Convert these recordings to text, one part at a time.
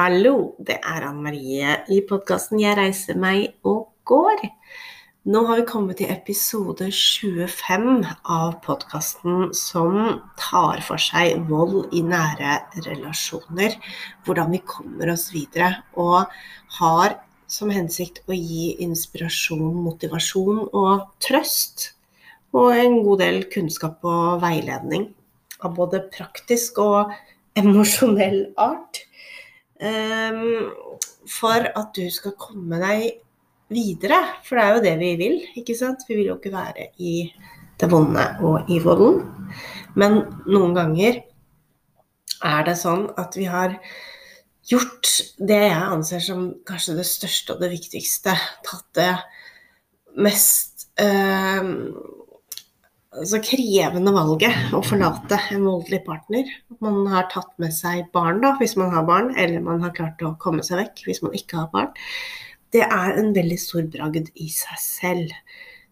Hallo, det er Anne Marie i podkasten 'Jeg reiser meg og går'. Nå har vi kommet til episode 25 av podkasten som tar for seg vold i nære relasjoner. Hvordan vi kommer oss videre. Og har som hensikt å gi inspirasjon, motivasjon og trøst. Og en god del kunnskap og veiledning av både praktisk og emosjonell art. Um, for at du skal komme deg videre. For det er jo det vi vil, ikke sant? Vi vil jo ikke være i det vonde og i volden. Men noen ganger er det sånn at vi har gjort det jeg anser som kanskje det største og det viktigste. Tatt det mest eh, altså krevende valget å forlate en voldelig partner. Man har tatt med seg barn, da, hvis man har barn, eller man har klart å komme seg vekk hvis man ikke har barn det er en veldig stor bragd i seg selv.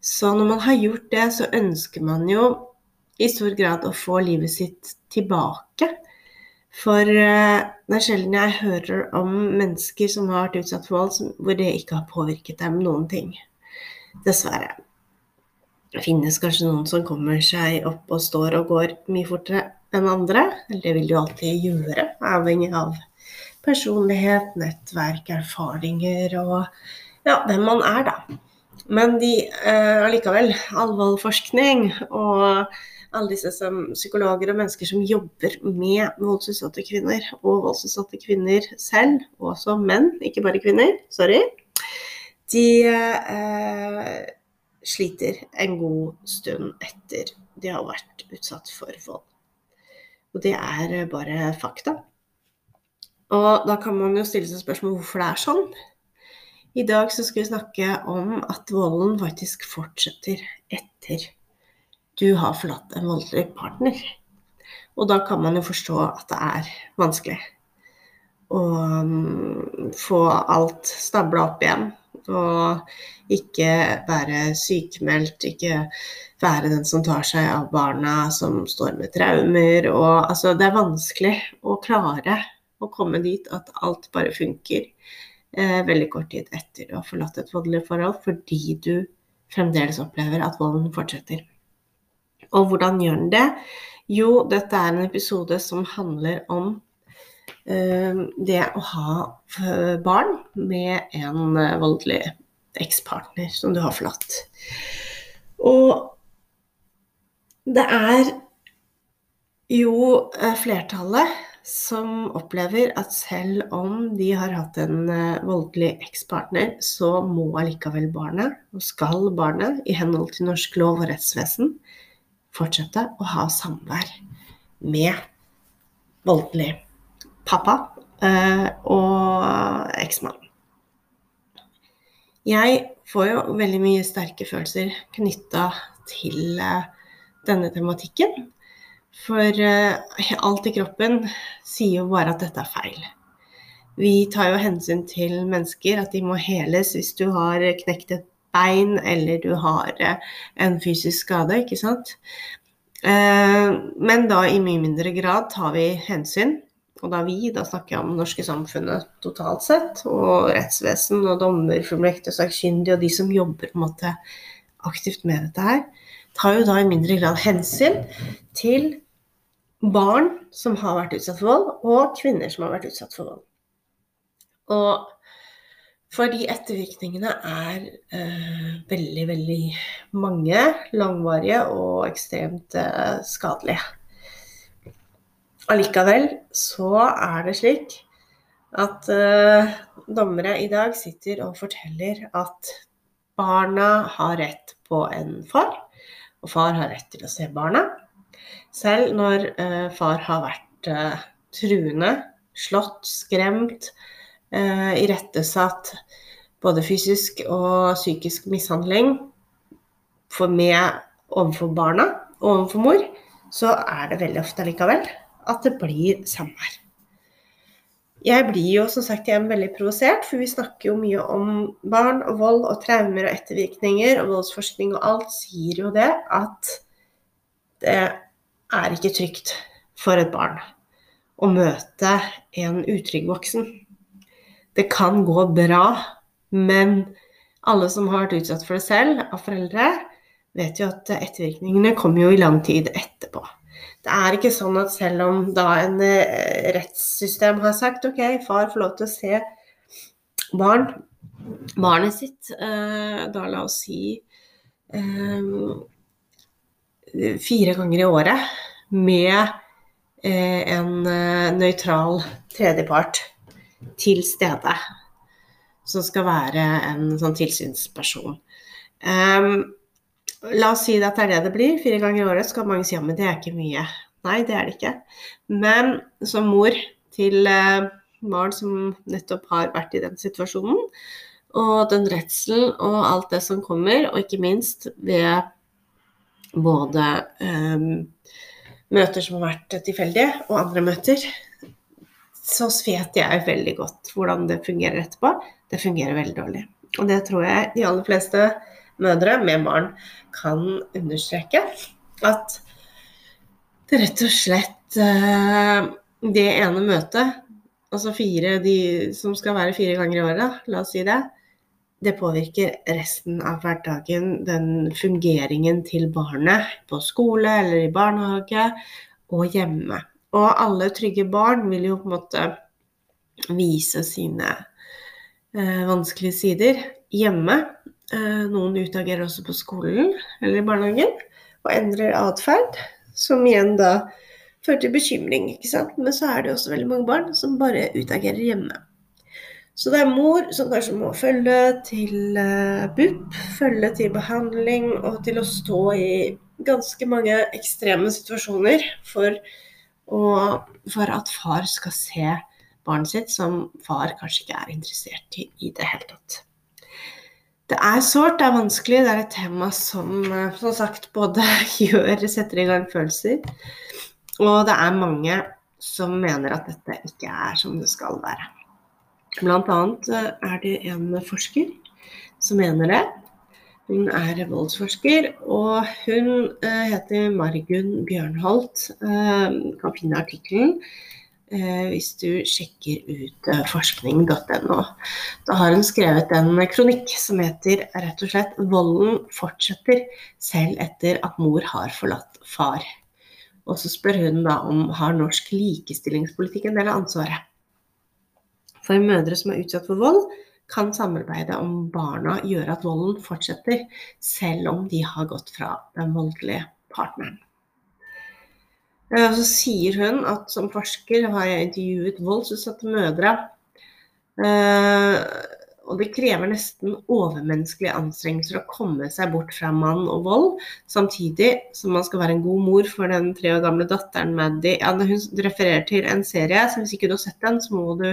Så når man har gjort det, så ønsker man jo i stor grad å få livet sitt tilbake. For uh, det er sjelden jeg hører om mennesker som har vært utsatt for vold, hvor det ikke har påvirket dem noen ting. Dessverre. Finnes kanskje noen som kommer seg opp og står og går mye fortere enn andre. Eller det vil jo alltid gjøre, avhengig av personlighet, nettverk, erfaringer og ja, hvem man er, da. Men de eh, allikevel, allvollforskning og alle disse som psykologer og mennesker som jobber med voldsutsatte kvinner, og voldsutsatte kvinner selv, og også menn, ikke bare kvinner, sorry, de eh, sliter en god stund etter de har vært utsatt for vold. Og det er bare fakta. Og da kan man jo stille seg spørsmål hvorfor det er sånn. I dag så skal vi snakke om at volden faktisk fortsetter etter du har forlatt en voldelig partner. Og da kan man jo forstå at det er vanskelig å um, få alt stabla opp igjen. Og ikke være sykemeldt, ikke være den som tar seg av barna som står med traumer. Og altså, det er vanskelig å klare å komme dit at alt bare funker eh, veldig kort tid etter du har forlatt et voldelig forhold, fordi du fremdeles opplever at volden fortsetter. Og hvordan gjør den det? Jo, dette er en episode som handler om det å ha eh, barn med en eh, voldelig ekspartner som du har forlatt. Og det er jo eh, flertallet som opplever at selv om de har hatt en voldelig ekspartner, så må allikevel barnet, og skal barnet, i henhold til norsk lov og rettsvesen, fortsette å ha samvær med voldelig pappa uh, og eksmannen. Jeg får jo veldig mye sterke følelser knytta til uh, denne tematikken. For uh, alt i kroppen sier jo bare at dette er feil. Vi tar jo hensyn til mennesker, at de må heles hvis du har knekt et bein eller du har en fysisk skade, ikke sant. Men da i mye mindre grad tar vi hensyn. Og da vi, da snakker jeg om det norske samfunnet totalt sett, og rettsvesen og dommerfullmektige og sakkyndige og de som jobber på en måte aktivt med dette her, tar jo da i mindre grad hensyn til barn som har vært utsatt for vold, og kvinner som har vært utsatt for vold. Og fordi ettervirkningene er eh, veldig, veldig mange, langvarige og ekstremt eh, skadelige. Allikevel så er det slik at eh, dommere i dag sitter og forteller at barna har rett på en far, og far har rett til å se barna. Selv når eh, far har vært eh, truende, slått, skremt, eh, irettesatt både fysisk og psykisk mishandling for med overfor barna overfor mor, så er det veldig ofte likevel at det blir samvær. Jeg blir jo som sagt igjen veldig provosert, for vi snakker jo mye om barn og vold og traumer og ettervirkninger, og voldsforskning og alt sier jo det at det er ikke trygt for et barn å møte en utrygg voksen. Det kan gå bra, men alle som har vært utsatt for det selv, av foreldre, vet jo at ettervirkningene kommer jo i lang tid etterpå. Det er ikke sånn at selv om da en eh, rettssystem har sagt ok, far får lov til å se barn, barnet sitt, eh, da la oss si eh, fire ganger i året med en nøytral tredjepart til stede, som skal være en sånn tilsynsperson. Um, La oss si at det er det det blir. Fire ganger i året skal mange si ja, men det er ikke mye. Nei, det er det ikke. Men som mor til eh, barn som nettopp har vært i den situasjonen, og den redselen og alt det som kommer, og ikke minst ved både um, møter som har vært tilfeldige, og andre møter, så vet jeg veldig godt hvordan det fungerer etterpå. Det fungerer veldig dårlig. Og det tror jeg de aller fleste mødre med barn kan understreke. At det rett og slett eh, Det ene møtet, altså fire de som skal være fire ganger i året, la oss si det, det påvirker resten av hverdagen, den fungeringen til barnet på skole eller i barnehage og hjemme. Og alle trygge barn vil jo på en måte vise sine eh, vanskelige sider hjemme. Eh, noen utagerer også på skolen eller i barnehagen og endrer atferd, som igjen da fører til bekymring. ikke sant? Men så er det også veldig mange barn som bare utagerer hjemme. Så det er mor som kanskje må følge til eh, BUP, følge til behandling og til å stå i ganske mange ekstreme situasjoner for, å, for at far skal se barnet sitt som far kanskje ikke er interessert i i det hele tatt. Det er sårt, det er vanskelig. Det er et tema som eh, som sagt både gjør, setter i gang følelser. Og det er mange som mener at dette ikke er som det skal være. Blant annet eh, er det en forsker som mener det. Hun er voldsforsker, og hun eh, heter Margunn Bjørnholt. kan finne artikkelen hvis du sjekker ut eh, forskning.no. Da har hun skrevet en kronikk som heter rett og slett 'Volden fortsetter selv etter at mor har forlatt far'. Og så spør hun da om har norsk likestillingspolitikk en del av ansvaret. For mødre som er utsatt for vold, kan samarbeidet om barna gjøre at volden fortsetter, selv om de har gått fra den voldelige partneren. Og så sier hun at som forsker har jeg intervjuet voldsutsatte mødre. Eh, og det krever nesten overmenneskelige anstrengelser å komme seg bort fra mann og vold, samtidig som man skal være en god mor for den tre år gamle datteren Maddy. Ja, hun refererer til en serie, så hvis ikke du har sett den, så må du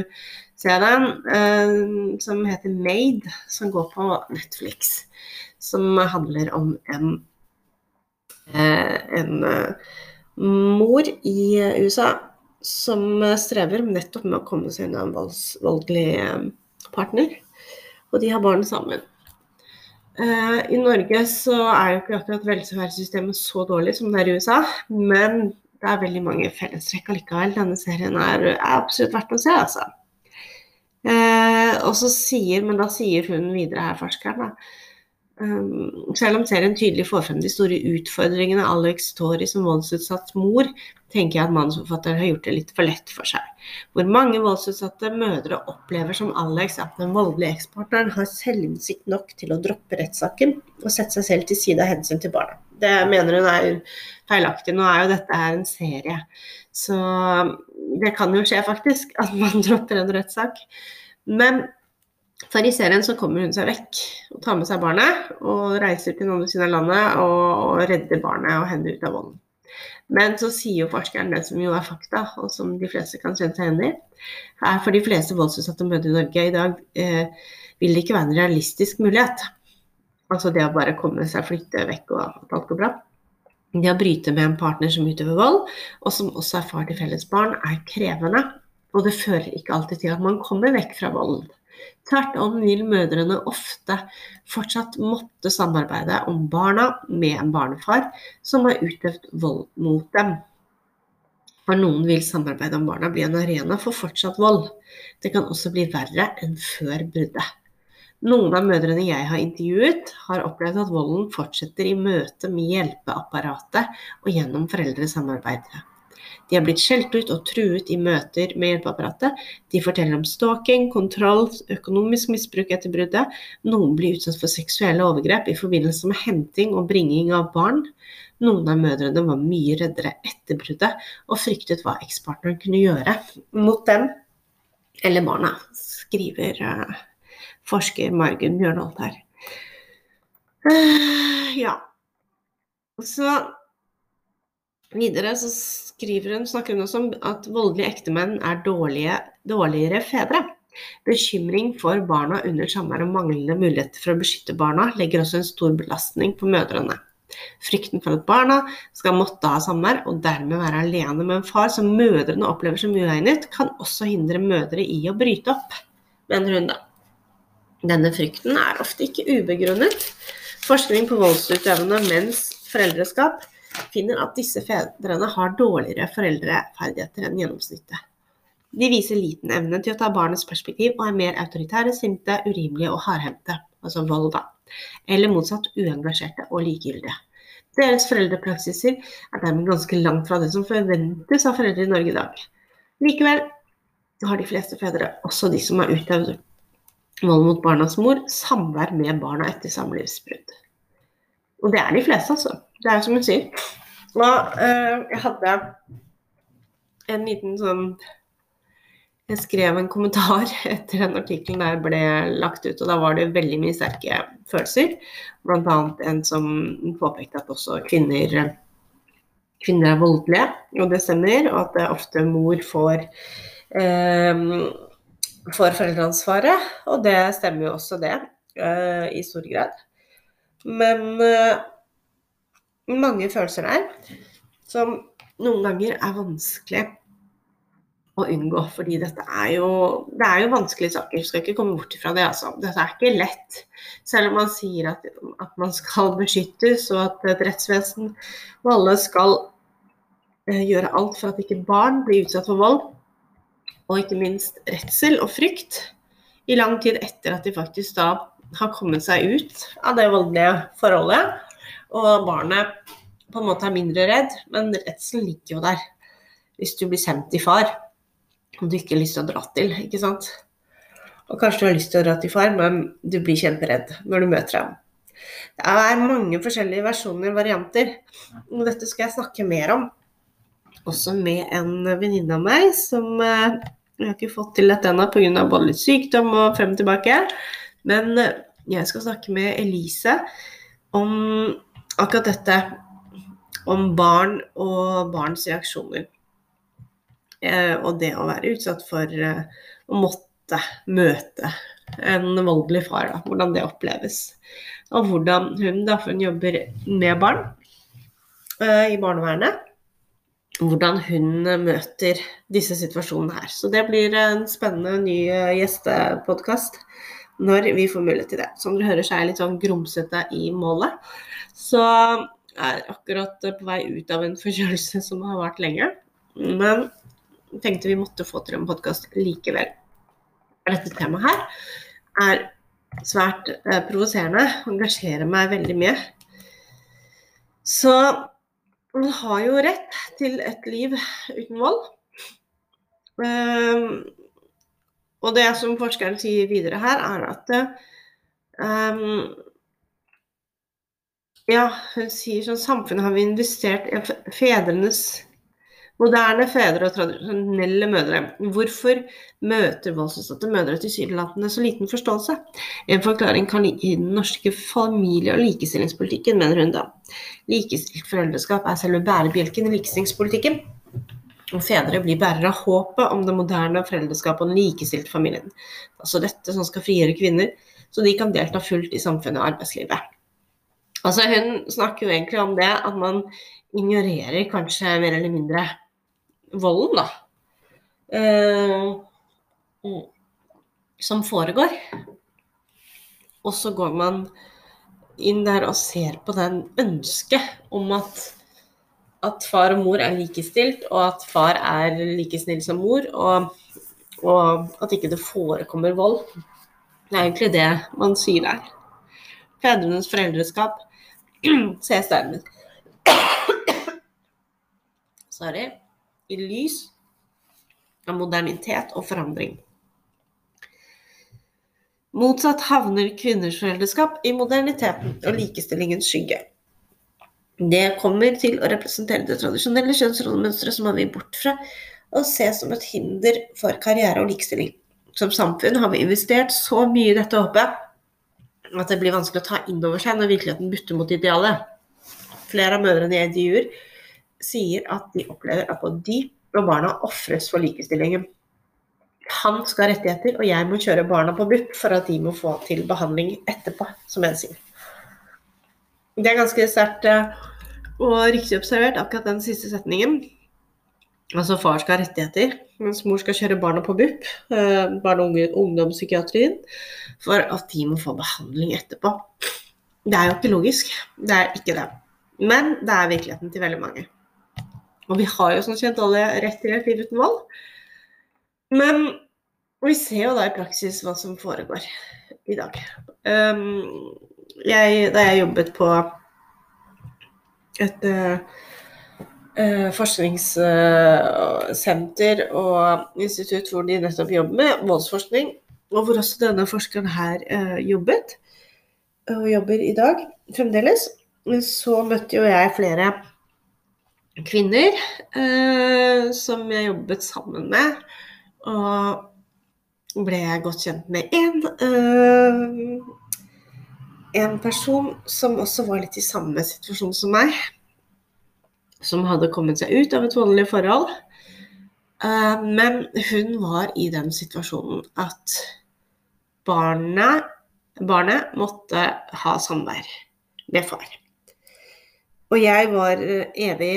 se den, eh, som heter Made, som går på Netflix. Som handler om en, eh, en mor i USA som strever nettopp med å komme seg unna en voldelig eh, partner. Og de har barn sammen. Uh, I Norge så er jo ikke akkurat velferdssystemet så dårlig som det er i USA, men det er veldig mange fellestrekk allikevel. Denne serien er, er, absolutt verdt å se, altså. Uh, og så sier, Men da sier hun videre her, forskeren, da, selv om serien tydelig får frem de store utfordringene Alex står i som voldsutsatt mor, tenker jeg at manusforfatteren har gjort det litt for lett for seg. Hvor mange voldsutsatte mødre opplever som Alex at den voldelige ekspartneren har selvinnsikt nok til å droppe rettssaken og sette seg selv til side av hensyn til barna. Det mener hun er feilaktig. Nå er jo dette her en serie, så det kan jo skje faktisk at man dropper en rettssak. Men serien så kommer hun seg vekk og tar med seg barnet og reiser til den andre siden av landet og, og redder barnet og henne ut av volden. Men så sier jo forskeren det som jo er fakta, og som de fleste kan kjenne seg igjen i, er for de fleste voldsutsatte mødre i Norge i dag eh, vil det ikke være en realistisk mulighet. Altså det å bare komme seg flytte vekk og at alt går bra. Det å bryte med en partner som utøver vold, og som også er far til felles barn, er krevende. Og det fører ikke alltid til at man kommer vekk fra volden. Tvert om vil mødrene ofte fortsatt måtte samarbeide om barna med en barnefar som har utøvd vold mot dem. For noen vil samarbeide om barna bli en arena for fortsatt vold. Det kan også bli verre enn før bruddet. Noen av mødrene jeg har intervjuet, har opplevd at volden fortsetter i møte med hjelpeapparatet og gjennom foreldresamarbeidet. De har blitt skjelt ut og truet i møter med hjelpeapparatet. De forteller om stalking, kontroll, økonomisk misbruk etter bruddet. Noen blir utsatt for seksuelle overgrep i forbindelse med henting og bringing av barn. Noen av mødrene var mye reddere etter bruddet og fryktet hva ekspartneren kunne gjøre mot dem eller barna, skriver uh, forsker Margunn Bjørnholt her. Uh, ja. Så videre så skriver hun, snakker hun også om at voldelige ektemenn er dårlige, dårligere fedre. Bekymring for barna under samvær og manglende muligheter for å beskytte barna legger også en stor belastning på mødrene. Frykten for at barna skal måtte ha samvær og dermed være alene med en far som mødrene opplever som uegnet, kan også hindre mødre i å bryte opp, mener hun da. Denne frykten er ofte ikke ubegrunnet. Forskning på voldsutøvende menns foreldreskap finner at disse fedrene har dårligere foreldreferdigheter enn gjennomsnittet. De viser liten evne til å ta barnets perspektiv og er mer autoritære, sinte, urimelige og hardhendte, altså vold, da. Eller motsatt uengasjerte og likegyldige. Deres foreldrepraksiser er dermed ganske langt fra det som forventes av foreldre i Norge i dag. Likevel har de fleste fedre, også de som har utøvd vold mot barnas mor, samvær med barna etter samlivsbrudd. Og det er de fleste, altså. Det er som hun sier. Og øh, jeg hadde en liten sånn Jeg skrev en kommentar etter den artikkelen der ble lagt ut, og da var det veldig mye sterke følelser. Blant annet en som påpekte at også kvinner kvinner er voldelige, og det stemmer. Og at det ofte mor får eh, for foreldreansvaret, og det stemmer jo også det uh, i stor grad. Men uh, mange følelser der som noen ganger er vanskelig å unngå, fordi dette er jo Det er jo vanskelige saker, Du skal ikke komme bort ifra det, altså. Dette er ikke lett. Selv om man sier at, at man skal beskyttes, og at et rettsvesen og alle skal eh, gjøre alt for at ikke barn blir utsatt for vold, og ikke minst redsel og frykt i lang tid etter at de faktisk da har kommet seg ut av det voldelige forholdet. Og barnet på en måte er mindre redd, men redselen ligger jo der. Hvis du blir sendt til far og du ikke har lyst til å dra til, ikke sant. Og kanskje du har lyst til å dra til far, men du blir kjemperedd når du møter ham. Det er mange forskjellige versjoner, varianter, og dette skal jeg snakke mer om. Også med en venninne av meg som eh, jeg har ikke fått til dette ennå pga. både litt sykdom og frem og tilbake. Men eh, jeg skal snakke med Elise om akkurat dette. Om barn og barns reaksjoner. Eh, og det å være utsatt for eh, å måtte møte en voldelig far. Da. Hvordan det oppleves. Og hvordan hun, da, for hun jobber med barn i barnevernet, hvordan hun møter disse situasjonene her. Så det blir en spennende ny eh, gjestepodkast når vi får mulighet til det. Som dere hører, så er jeg litt sånn grumsete i målet. Så jeg er akkurat på vei ut av en forkjølelse som har vart lenge. Men tenkte vi måtte få til en podkast likevel. Dette temaet her er svært eh, provoserende, engasjerer meg veldig mye. Så man har jo rett til et liv uten vold. Um, og det som forskeren sier videre her, er at um, Ja, hun sier sånn Samfunnet har vi investert i fedrenes Moderne fedre og tradisjonelle mødre. Hvorfor møter voldsutsatte mødre tilsynelatende så liten forståelse? En forklaring kan ligge i den norske familie- og likestillingspolitikken, mener hun da. Likestilt foreldreskap er selve bærebjelken i likestillingspolitikken. Og fedre blir bærere av håpet om det moderne foreldreskapet og den likestilte familien. Altså dette som skal frigjøre kvinner, så de kan delta fullt i samfunnet og arbeidslivet. Altså Hun snakker jo egentlig om det at man ignorerer kanskje mer eller mindre volden, da, eh, som foregår. Og så går man inn der og ser på den ønsket om at, at far og mor er likestilt, og at far er like snill som mor, og, og at ikke det forekommer vold. Det er egentlig det man sier der. Fedrenes foreldreskap ses dermed Sorry. I lys av modernitet og forandring. Motsatt havner kvinners foreldreskap i moderniteten og likestillingens skygge. Det kommer til å representere det tradisjonelle kjønnsrollemønsteret som man vil bort fra, og se som et hinder for karriere og likestilling. Som samfunn har vi investert så mye i dette håpet at det blir vanskelig å ta inn over seg når virkeligheten butter mot idealet. Flere av mødrene jeg intervjuer, sier at de opplever at både de og barna ofres for likestillingen. Han skal ha rettigheter, og jeg må kjøre barna på BUP for at de må få til behandling etterpå, som jeg sier. Det er ganske sterkt eh, og riktig observert, akkurat den siste setningen. Altså far skal ha rettigheter, mens mor skal kjøre barna på BUP, eh, barne- og ungdomspsykiatrien, for at de må få behandling etterpå. Det er jo ikke logisk. Det er ikke det. Men det er virkeligheten til veldig mange. Og vi har jo som kjent alle rett til et liv uten vold. Men vi ser jo da i praksis hva som foregår i dag. Um, jeg, da jeg jobbet på et uh, uh, forskningssenter og institutt hvor de nettopp jobber med voldsforskning, og hvor også denne forskeren her jobbet, og jobber i dag fremdeles, så møtte jo jeg flere kvinner som jeg jobbet sammen med og ble godt kjent med én en person som også var litt i samme situasjon som meg. Som hadde kommet seg ut av et voldelig forhold. Uh, men hun var i den situasjonen at barnet, barnet måtte ha samvær med far. Og jeg var evig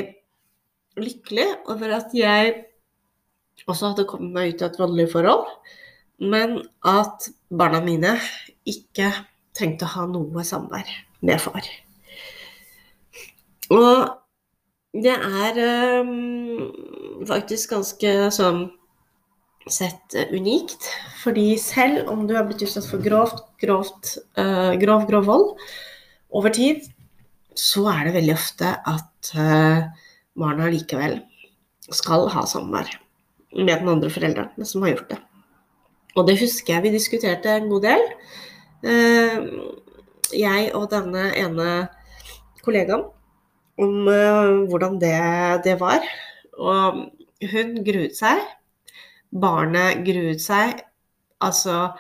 lykkelig over at jeg også hadde kommet meg ut av et voldelig forhold, men at barna mine ikke trengte å ha noe samvær med far. Og det er um, faktisk ganske sånn sett unikt. Fordi selv om du har blitt utsatt for grovt, grovt, uh, grov, grov vold over tid, så er det veldig ofte at uh, barna likevel skal ha samvær med den andre forelderen som har gjort det. Og det husker jeg vi diskuterte en god del. Eh, jeg og denne ene kollegaen om eh, hvordan det, det var. Og hun gruet seg. Barnet gruet seg altså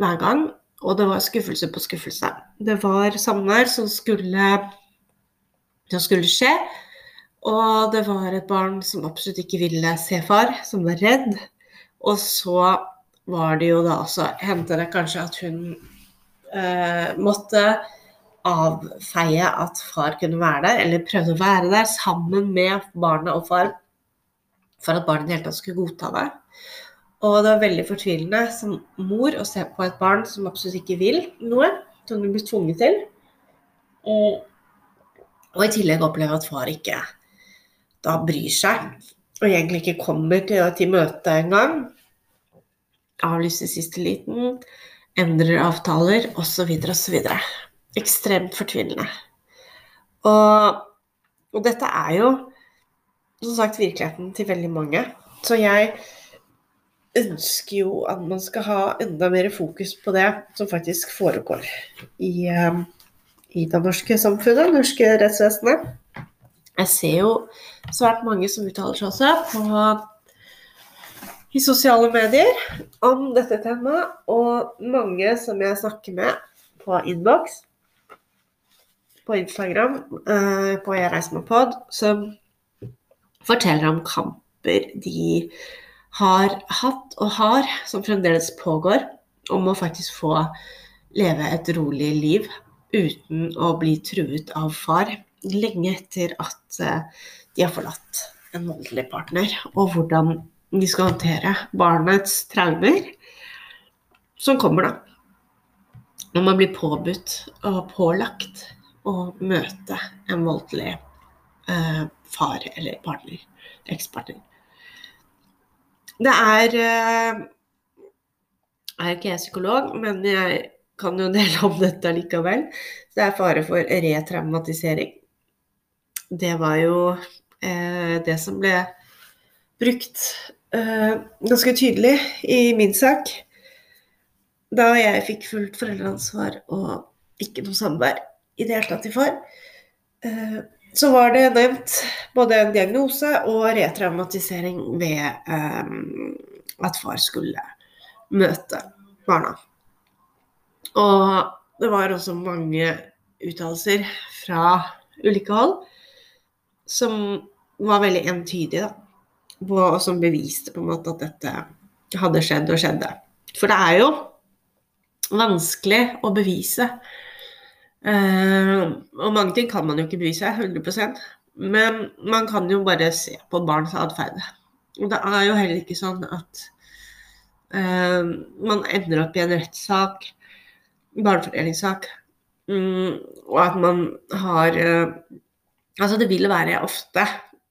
hver gang. Og det var skuffelse på skuffelse. Det var samvær som som skulle skje. Og det var et barn som absolutt ikke ville se far, som var redd. Og så var det jo da også Hendte det kanskje at hun måtte avfeie at far kunne være der, eller prøvde å være der sammen med barnet og far for at barnet i det hele tatt skulle godta det. Og det var veldig fortvilende som mor å se på et barn som absolutt ikke vil noe, som du blir tvunget til. Og, og i tillegg oppleve at far ikke da bryr seg, og egentlig ikke kommer til, til møtet engang. Avlyser siste liten, endrer avtaler osv. osv. Ekstremt fortvilende. Og, og dette er jo som sagt virkeligheten til veldig mange. Så jeg ønsker jo at man skal ha enda mer fokus på det som faktisk foregår i, um, i det norske samfunnet, det norske rettsvesenet. Jeg ser jo svært mange som uttaler seg også på, i sosiale medier om dette temaet, og mange som jeg snakker med på innboks, på Instagram, eh, på Jeg reiser med pod, som forteller om kamper de har hatt og har, som fremdeles pågår, om å faktisk få leve et rolig liv uten å bli truet av far lenge etter at eh, de har forlatt en voldelig partner, og hvordan de skal håndtere barnets traumer som kommer, da. Når man blir påbudt og pålagt å møte en voldelig eh, far eller partner. Ekspartner. Det er eh, er ikke jeg psykolog, men jeg kan jo dele om dette likevel. Det er fare for retraumatisering. Det var jo eh, det som ble brukt uh, ganske tydelig i min sak. Da jeg fikk fullt foreldreansvar og ikke noe samvær i det hele tatt i far, uh, så var det nevnt både en diagnose og retraumatisering ved eh, at far skulle møte barna. Og det var også mange uttalelser fra ulike hold som var veldig entydige, da. Og som beviste på en måte at dette hadde skjedd og skjedde. For det er jo vanskelig å bevise. Uh, og mange ting kan man jo ikke bevise 100% men man kan jo bare se på barns atferd. Og det er jo heller ikke sånn at Uh, man ender opp i en rettssak, barnefordelingssak, um, og at man har uh, Altså, det vil være ofte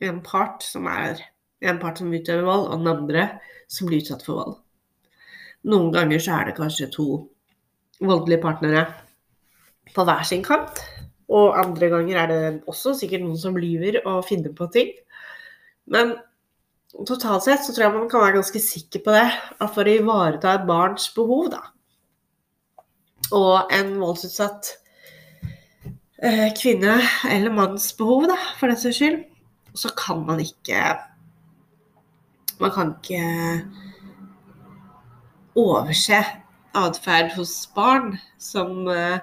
en part som er en part som utøver vold, og den andre som blir utsatt for vold. Noen ganger så er det kanskje to voldelige partnere på hver sin kant. Og andre ganger er det også sikkert noen som lyver og finner på ting. Men totalt sett så tror jeg man kan være ganske sikker på det. At for å ivareta et barns behov, da, og en voldsutsatt eh, kvinne eller manns behov, da, for den saks skyld, så kan man ikke Man kan ikke overse atferd hos barn som eh,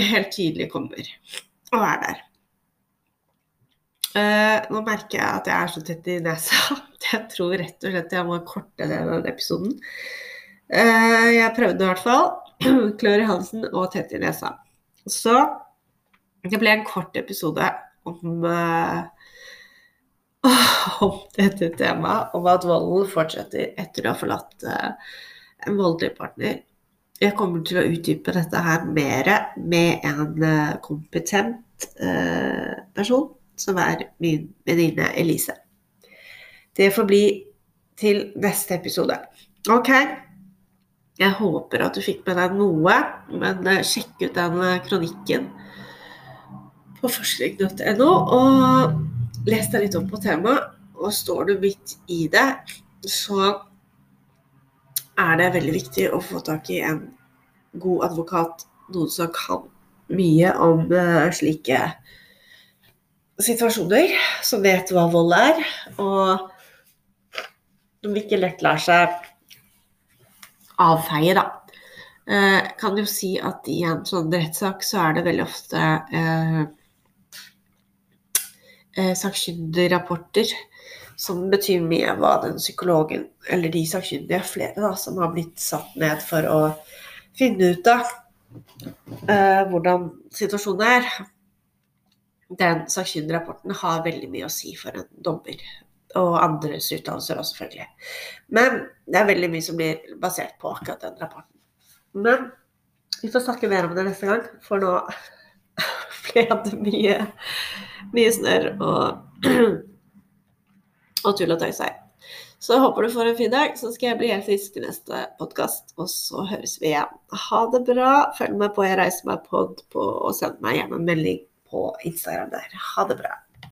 helt tydelig kommer og er der. Uh, nå merker jeg at jeg er så tett i nesa. Jeg tror rett og slett jeg må korte ned den episoden. Uh, jeg prøvde i hvert fall. Klør i halsen og tett i nesa. Så det ble en kort episode om, om dette temaet. Om at volden fortsetter etter å ha forlatt en voldelig partner. Jeg kommer til å utdype dette her mer med en kompetent person som er min venninne Elise. Det får bli til neste episode. Ok? Jeg håper at du fikk med deg noe, men eh, sjekk ut den eh, kronikken på forskning.no, og les deg litt opp på temaet. Og står du midt i det, så er det veldig viktig å få tak i en god advokat, noen som kan mye om uh, slike situasjoner, som vet hva vold er, og som ikke lett lar seg avfeie, da. Eh, kan jo si at i en sånn rettssak så er det veldig ofte eh, eh, sakkyndigrapporter som betyr mye hva den psykologen, eller de sakkyndige, flere da, som har blitt satt ned for å finne ut av eh, hvordan situasjonen er, den sakkyndigrapporten har veldig mye å si for en dommer. Og andres utdannelser også, selvfølgelig. Men det er veldig mye som blir basert på akkurat den rapporten. Men vi får snakke mer om det neste gang, for nå ble det mye, mye snørr og, og tull og tøys her. Så jeg håper du får en fin dag, så skal jeg bli helt frisk til neste podkast. Og så høres vi igjen. Ha det bra. Følg med på Jeg reiser meg pod, og send meg gjerne en melding på Instagram der. Ha det bra.